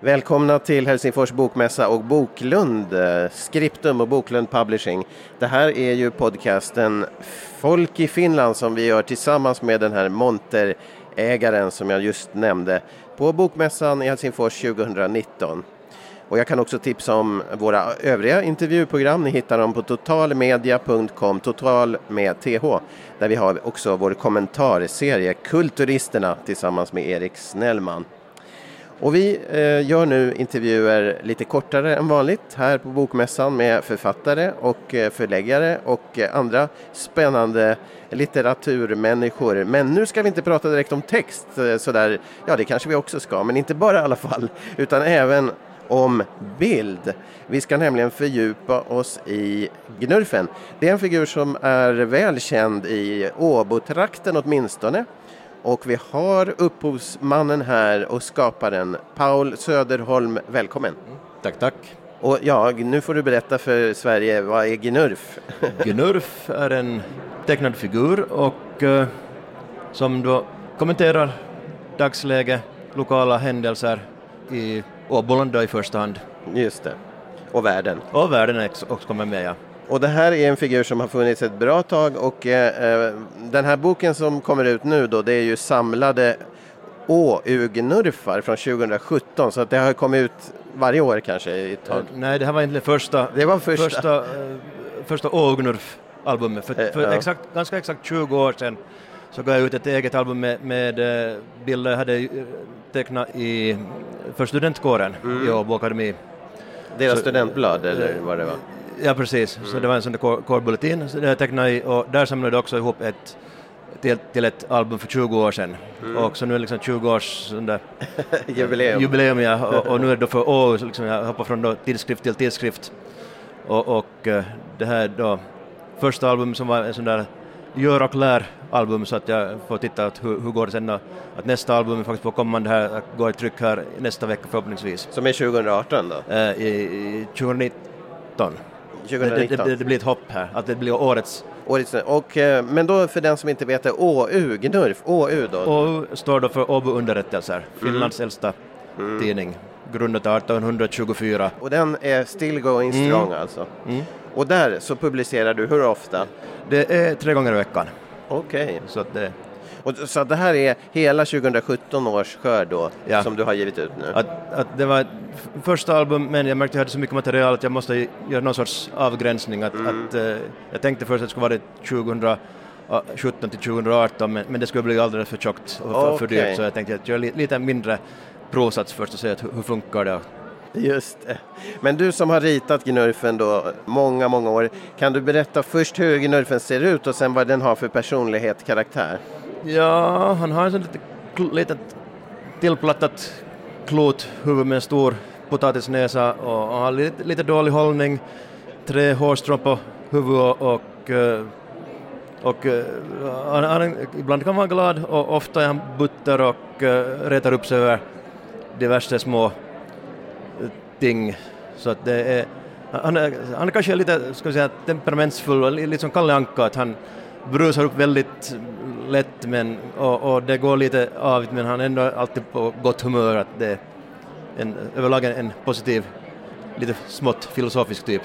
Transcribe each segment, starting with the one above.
Välkomna till Helsingfors bokmässa och Boklund, eh, Skriptum och Boklund Publishing. Det här är ju podcasten Folk i Finland som vi gör tillsammans med den här monterägaren som jag just nämnde på Bokmässan i Helsingfors 2019. Och jag kan också tipsa om våra övriga intervjuprogram. Ni hittar dem på totalmedia.com, total med th, där vi har också vår kommentarserie Kulturisterna tillsammans med Erik Snellman. Och vi eh, gör nu intervjuer lite kortare än vanligt här på Bokmässan med författare och eh, förläggare och eh, andra spännande litteraturmänniskor. Men nu ska vi inte prata direkt om text eh, sådär, ja det kanske vi också ska, men inte bara i alla fall, utan även om bild. Vi ska nämligen fördjupa oss i Gnurfen. Det är en figur som är väl känd i Åbotrakten åtminstone. Och vi har upphovsmannen här och skaparen Paul Söderholm. Välkommen! Tack, tack! Och ja, nu får du berätta för Sverige, vad är Gnurf? Gnurf är en tecknad figur och eh, som då kommenterar dagsläge, lokala händelser i Åboland i första hand. Just det. Och världen. Och världen är också kommer med, ja. Och det här är en figur som har funnits ett bra tag och eh, den här boken som kommer ut nu då det är ju samlade Å-ugnurfar från 2017 så att det har kommit ut varje år kanske ett tag. Nej, det här var inte första, det var första. första, eh, första Å-ugnurf-albumet. För, för ja. exakt, ganska exakt 20 år sedan så gav jag ut ett eget album med, med eh, bilder jag hade eh, tecknat i, för studentkåren mm. i Åbo Akademi. Deras så, studentblad eller vad det var? Ja precis, mm. så det var en sån där kårbulletin det jag tecknade i och där samlade jag också ihop ett till, till ett album för 20 år sedan. Mm. Och så nu är det liksom 20 års jubileum. jubileum ja, och, och, nu är det då för år, liksom jag hoppar från då tidskrift till tidskrift. Och, och eh, det här då första album som var en sån där gör och lär album så att jag får titta att hur, hur går det sen då, att nästa album faktiskt på kommande här, går i tryck här nästa vecka förhoppningsvis. Som är 2018 då? Eh, i, i 2019. 2019. Det, det, det, blir ett hopp här, att det blir årets. årets och, eh, men då för den som inte vet det, ÅU, Gnurf, ÅU då? ÅU står då för Åbo underrättelser, mm. Finlands mm. äldsta mm. tidning, grundad 1824. Och den är still going mm. strong mm. alltså? Och där så publicerar du hur ofta? Det är tre gånger i veckan. Okej. Okay. Så att det och, så det här är hela 2017 års skörd då, ja. som du har givit ut nu? Att, att det var första album, men jag märkte att jag hade så mycket material att jag måste göra någon sorts avgränsning. Att, mm. att, uh, jag tänkte först att det skulle vara 2017 till 2018, men, men det skulle bli alldeles för tjockt och för, okay. för dyrt, så jag tänkte att göra li, lite mindre provsats först och se hur, hur funkar det. Just det. Men du som har ritat Gnurfen då många, många år, kan du berätta först hur Gnurfen ser ut och sen vad den har för personlighet, karaktär? Ja, han har en sån lite, litet tillplattat klothuvud med en stor potatisnäsa och han har lite, lite dålig hållning, tre hårstrån på huvudet och, och, eh, och eh, han, han, ibland kan vara glad och ofta är han butter och uh, retar upp sig över diverse små ting. Så att det är, han, är, han är kanske lite ska vi säga, temperamentsfull, lite som Kalle Anka, att han brusar upp väldigt lätt men, och, och, det går lite av men han är ändå alltid på gott humör att det är en, överlag en, en positiv, lite smått filosofisk typ.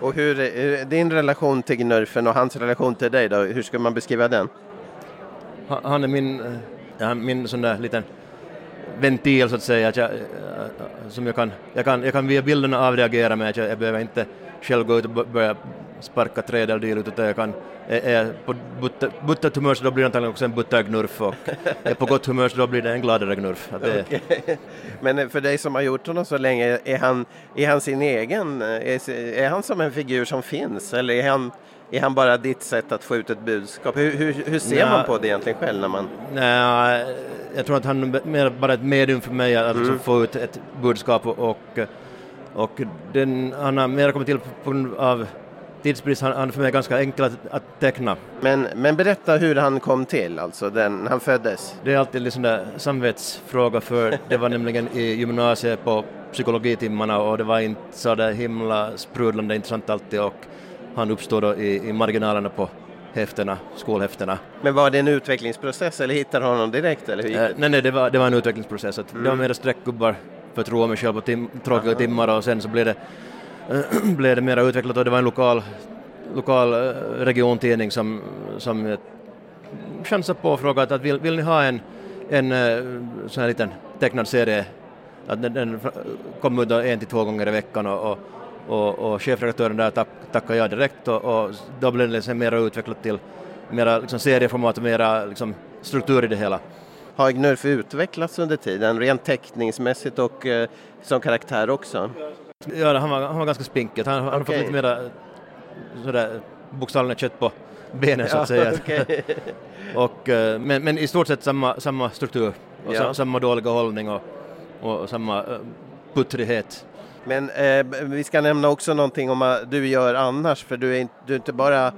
Och hur, är din relation till Gnurfen och hans relation till dig då, hur ska man beskriva den? Han är min, ja, min sån där liten ventil så att säga, att jag, eh, eh, som jag kan, jag kan, jag kan via bilderna avreagera med att jag, jag behöver inte själv gå ut och börja sparka träd eller dylikt utan jag kan, är, är på buttert humör så då blir det antagligen också en buttergnurf och är på gott humör så då blir det en gladare gnurf. Okay. Men eh, för dig som har gjort honom så länge, är han, är han sin egen, är, är han som en figur som finns eller är han är han bara ditt sätt att få ut ett budskap? Hur, hur, hur ser Nja, man på det egentligen själv? När man... Nej, jag tror att han är bara ett medium för mig att mm. få ut ett budskap och, och den, han har mer kommit till på grund av tidsbrist, han, han för mig ganska enkel att, att, teckna. Men, men berätta hur han kom till, alltså den, han föddes? Det är alltid en liksom samvetsfråga för det var nämligen i gymnasiet på psykologitimmarna och det var inte så där himla sprudlande intressant alltid och han uppstod då i, i marginalerna på häftena, skolhäftena. Men var det en utvecklingsprocess eller hittade honom direkt? Eller hur Eh, nej, nej, det var, det var en utvecklingsprocess. Att Det var mera streckgubbar för att roa mig själv på tim, tråkiga timmar och sen så blev det, blev det mera utvecklat och det var en lokal, lokal eh, regiontidning som, som eh, chansade på och frågade att vill, vill ni ha en, en eh, sån här liten tecknad serie att den, den kom ut en till två gånger i veckan och, och, och, och chefredaktören där tack, tackade jag direkt och, och då blev det sen mera utvecklat till mera liksom serieformat och mera liksom struktur i det hela. Har Gnurf utvecklats under tiden, rent teckningsmässigt och eh, som karaktär också? Ja, han var, han var ganska spinkig. Han, han har fått lite mera sådär bokstavligen kött på benen så att säga. Och, eh, men, men i stort sett samma, samma struktur och Ja. sa, samma dåliga hållning och, och samma uh, puttrighet. Men eh, vi ska nämna också någonting om vad du gör annars, för du är inte, du är inte bara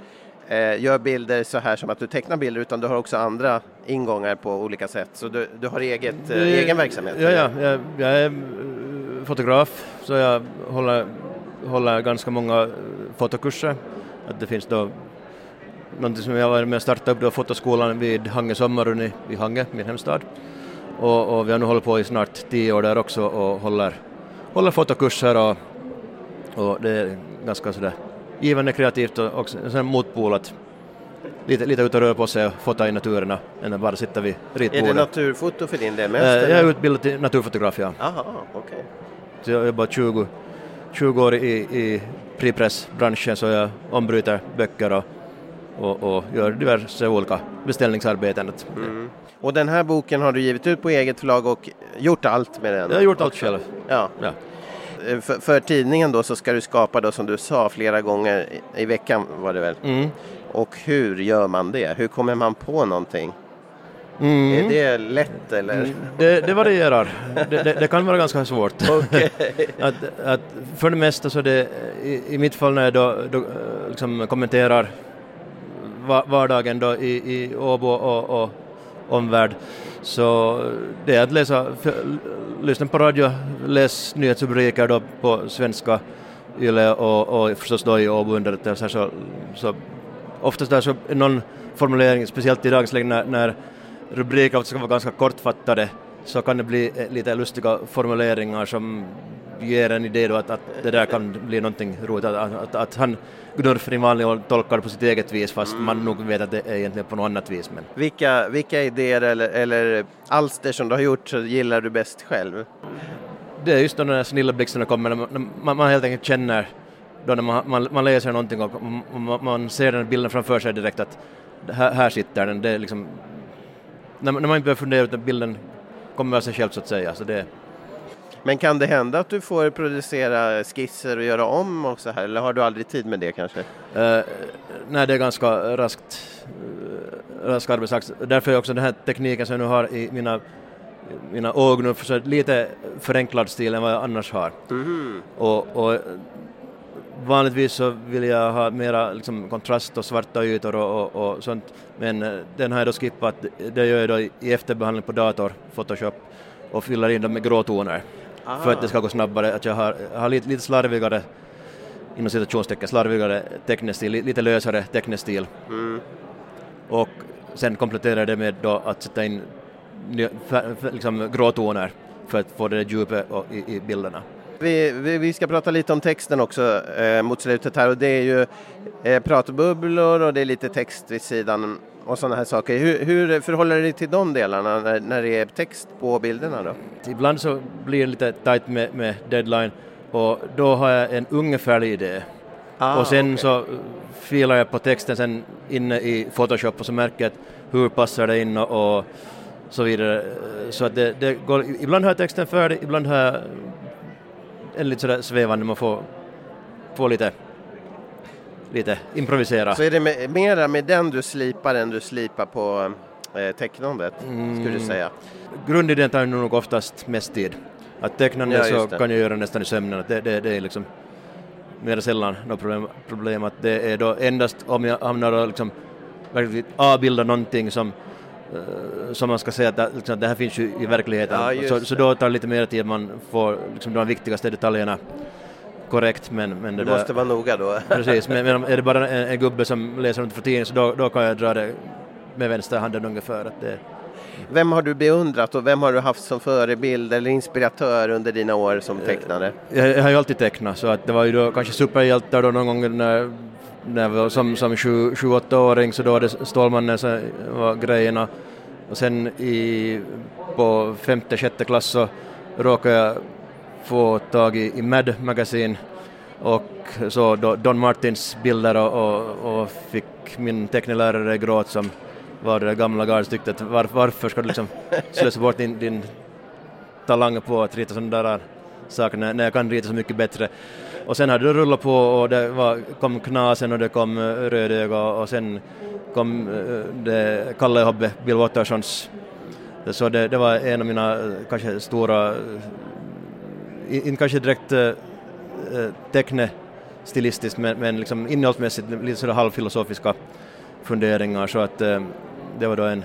eh, gör bilder så här som att du tecknar bilder, utan du har också andra ingångar på olika sätt. Så du, du har eget, eh, egen verksamhet? Ja, ja jag, jag är eh, fotograf så jag håller, håller ganska många eh, fotokurser. Att det finns då någonting som jag var med och startade upp då, fotoskolan vid Hange Sommarun i, i Hange, min hemstad. Och, och vi har nu hållit på i snart tio år där också och håller, håller fotokurser och, och det är ganska sådär givande kreativt och också en sån här motpol att lite, lite ut och röra på sig och fota i naturerna än att bara sitta vid Är ritbordet. det naturfoto för din del mest? Eh, jag är utbildad till naturfotograf, ja. Aha, okej. Så jag har jobbat 20, 20 år i, i fripressbranschen så jag ombryter böcker och, och, och gör diverse olika beställningsarbeten. Mm. Och den här boken har du givit ut på eget förlag och gjort allt med den? Jag har gjort allt själv. Ja. Ja. Eh, För, för tidningen då så ska du skapa då som du sa flera gånger i, i veckan var det väl? Mm. Och hur gör man det? Hur kommer man på någonting? Mm. Är det lätt eller? Det, det varierar. Det, det, det kan vara ganska svårt. att, att för det mesta så det, i, i mitt fall när jag då, då eh, liksom kommenterar vardagen då i, i Åbo och, och omvärld. Så det är att läsa, för, lyssna på radio, läs nyhetsrubriker då på svenska Yle och, och förstås då i Åbo underrättelser så, så oftast där så är någon formulering, speciellt i dagens läge när, när rubriker ofta ska vara ganska kortfattade så kan det bli eh, lite lustiga formuleringar som ger en idé då att, att det där kan bli någonting roligt, att, att, att, han Gnurf vanlig ordning tolkar det på sitt eget vis fast man nog vet att det är egentligen på något annat vis. Men Vilka, vilka idéer eller, eller alster som du har gjort så gillar du bäst själv? det är just då när snilla blixtarna kommer, när man, man, man helt enkelt känner då när man, man, man läser någonting och man, man ser den bilden framför sig direkt att här, här sitter den, det är liksom när, man- när man inte behöver fundera utan bilden kommer av sig själv så att säga. Så det, Men kan det hända att du får producera skisser och göra om och så här? Eller har du aldrig tid med det kanske? Uh, nej, det är ganska raskt, uh, rask arbetsakt. Därför är också den här tekniken som jag nu har i mina, mina ögon så lite förenklad stil än vad jag annars har. Och, och vanligtvis så vill jag ha mera liksom, kontrast och svarta ytor och, och, och sånt. Men eh, den har jag då skippat. Det gör jag då i efterbehandling på dator, Photoshop, och fyller in dem med gråtoner. För att det ska gå snabbare. Att jag har, har lite, lite slarvigare inom citationstecken slarvigare tecknestil, li- lite lösare tecknestil. Och sen kompletterar det med då att sätta in liksom gråtoner för att få det djupet i, i bilderna. Vi, vi, vi ska prata lite om texten också eh, mot slutet här och det är ju eh, pratbubblor och det är lite text vid sidan och sådana här saker. Hur, hur förhåller du dig till de delarna när, när det är text på bilderna då? Ibland så blir det lite tight med, med deadline och då har jag en ungefärlig idé. Ah, och sen okej. så filar jag på texten sen inne i Photoshop och så märker jag att hur passar det in och, och så vidare. Så att det, det går, ibland har jag texten färdig, ibland har jag en lite sådär svävande, man får, får lite, lite improvisera. Så är det med, mera med den du slipar än du slipar på eh, tecknandet, skulle du säga? Grundidén tar nog oftast mest tid. Att tecknande Ja, så det. kan jag göra nästan i sömnen, att det, det, det är liksom mer sällan något problem, problem att det är då endast om jag hamnar och liksom verkligen avbildar någonting som som man ska säga att det, liksom, det här finns ju i verkligheten. Ja, så, så då tar det lite mer tid, man får liksom de viktigaste detaljerna korrekt men, men det Du där, måste vara noga då. Precis, men, men är det bara en, en gubbe som läser runt för tidningen så då, då kan jag dra det med vänsterhanden ungefär. Att det, vem har du beundrat och vem har du haft som förebild eller inspiratör under dina år som tecknare? Eh, jag, jag har ju alltid tecknat så att det var ju då kanske superhjältar då någon gång när, när var som, som 28-åring så då var det Stålmannen som var grejerna och sen i, på femte, sjätte klass så råkade jag få tag i, i Mad Magazine och så då Don Martins bilder och, och, och fick min tecknelärare gråt som var det gamla gardet tyckte att var, varför ska du liksom slösa bort din, din talang på att rita sådana där saker när, när jag kan rita så mycket bättre. Och sen hade det rullat på och det var, kom Knasen och det kom eh, Rödöga och sen kom eh, det Kalle Hobbe, Bill Wattersons. Så det, det var en av mina eh, kanske stora, inte kanske direkt uh, teckne stilistiskt men, men liksom innehållsmässigt lite sådär halvfilosofiska funderingar så att uh, det var då en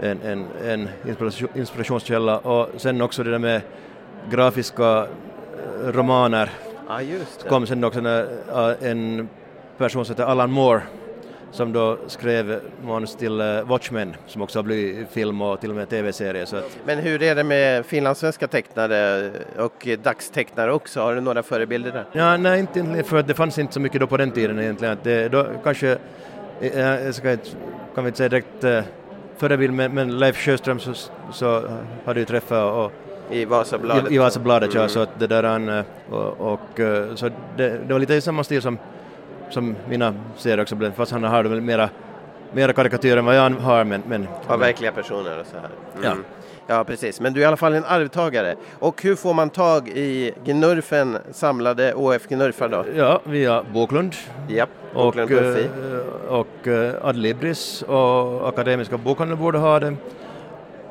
en, en, en inspiration, inspirationskälla och sen också det där med grafiska eh, romaner det. kom sen också när, äh, en person som heter Alan Moore som då skrev manus till Watchmen som också har blivit film och till och med tv-serie. Att, Men hur är det med finlandssvenska tecknare och dagstecknare också? Har du några förebilder där? ja, nej, inte för att det fanns inte så mycket då på den tiden egentligen. Att det, då kanske, eh, jag ska inte, kan vi inte säga direkt äh, förebild, men, men Leif Sjöström så, så hade ju träffat och I Vasabladet? I, i Vasabladet, ja, Mm. så att det där han, eh, och, och eh, så det, det var lite i samma stil som, som mina serier också blev, fast han har väl mera, mera karikatyrer än vad jag har, men, men Av verkliga personer och så här. Ja. Mm. Ja, precis. Men du är i alla fall en arvtagare. Och hur får man tag i Gnurfen samlade ÅF Gnurfar då? ja, via Boklund och, Boklund eh, och eh, Adlibris och Akademiska bokhandeln borde ha det.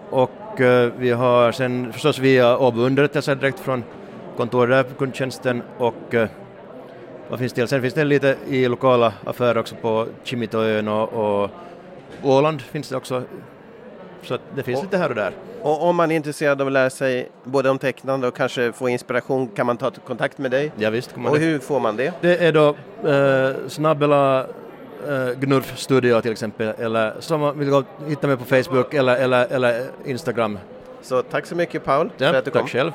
Och eh, vi har sen förstås via Åbo underrättelse direkt från kontoret där på kundtjänsten och vad finns det? Sen finns det lite i lokala affärer också på Kimitoön och, och Åland finns det också. Så det finns Och- lite här och där. Och om man är intresserad av att lära sig både om tecknande och kanske få inspiration kan man ta kontakt med dig? Ja, visst, Och det. hur får man det? Det är då eh, snabbela eh, Gnurf Studio till exempel, eller som man vill gå, hitta mig på Facebook eller, eller, eller Instagram. Så tack så mycket Paul Ja, för att du kom. tack själv.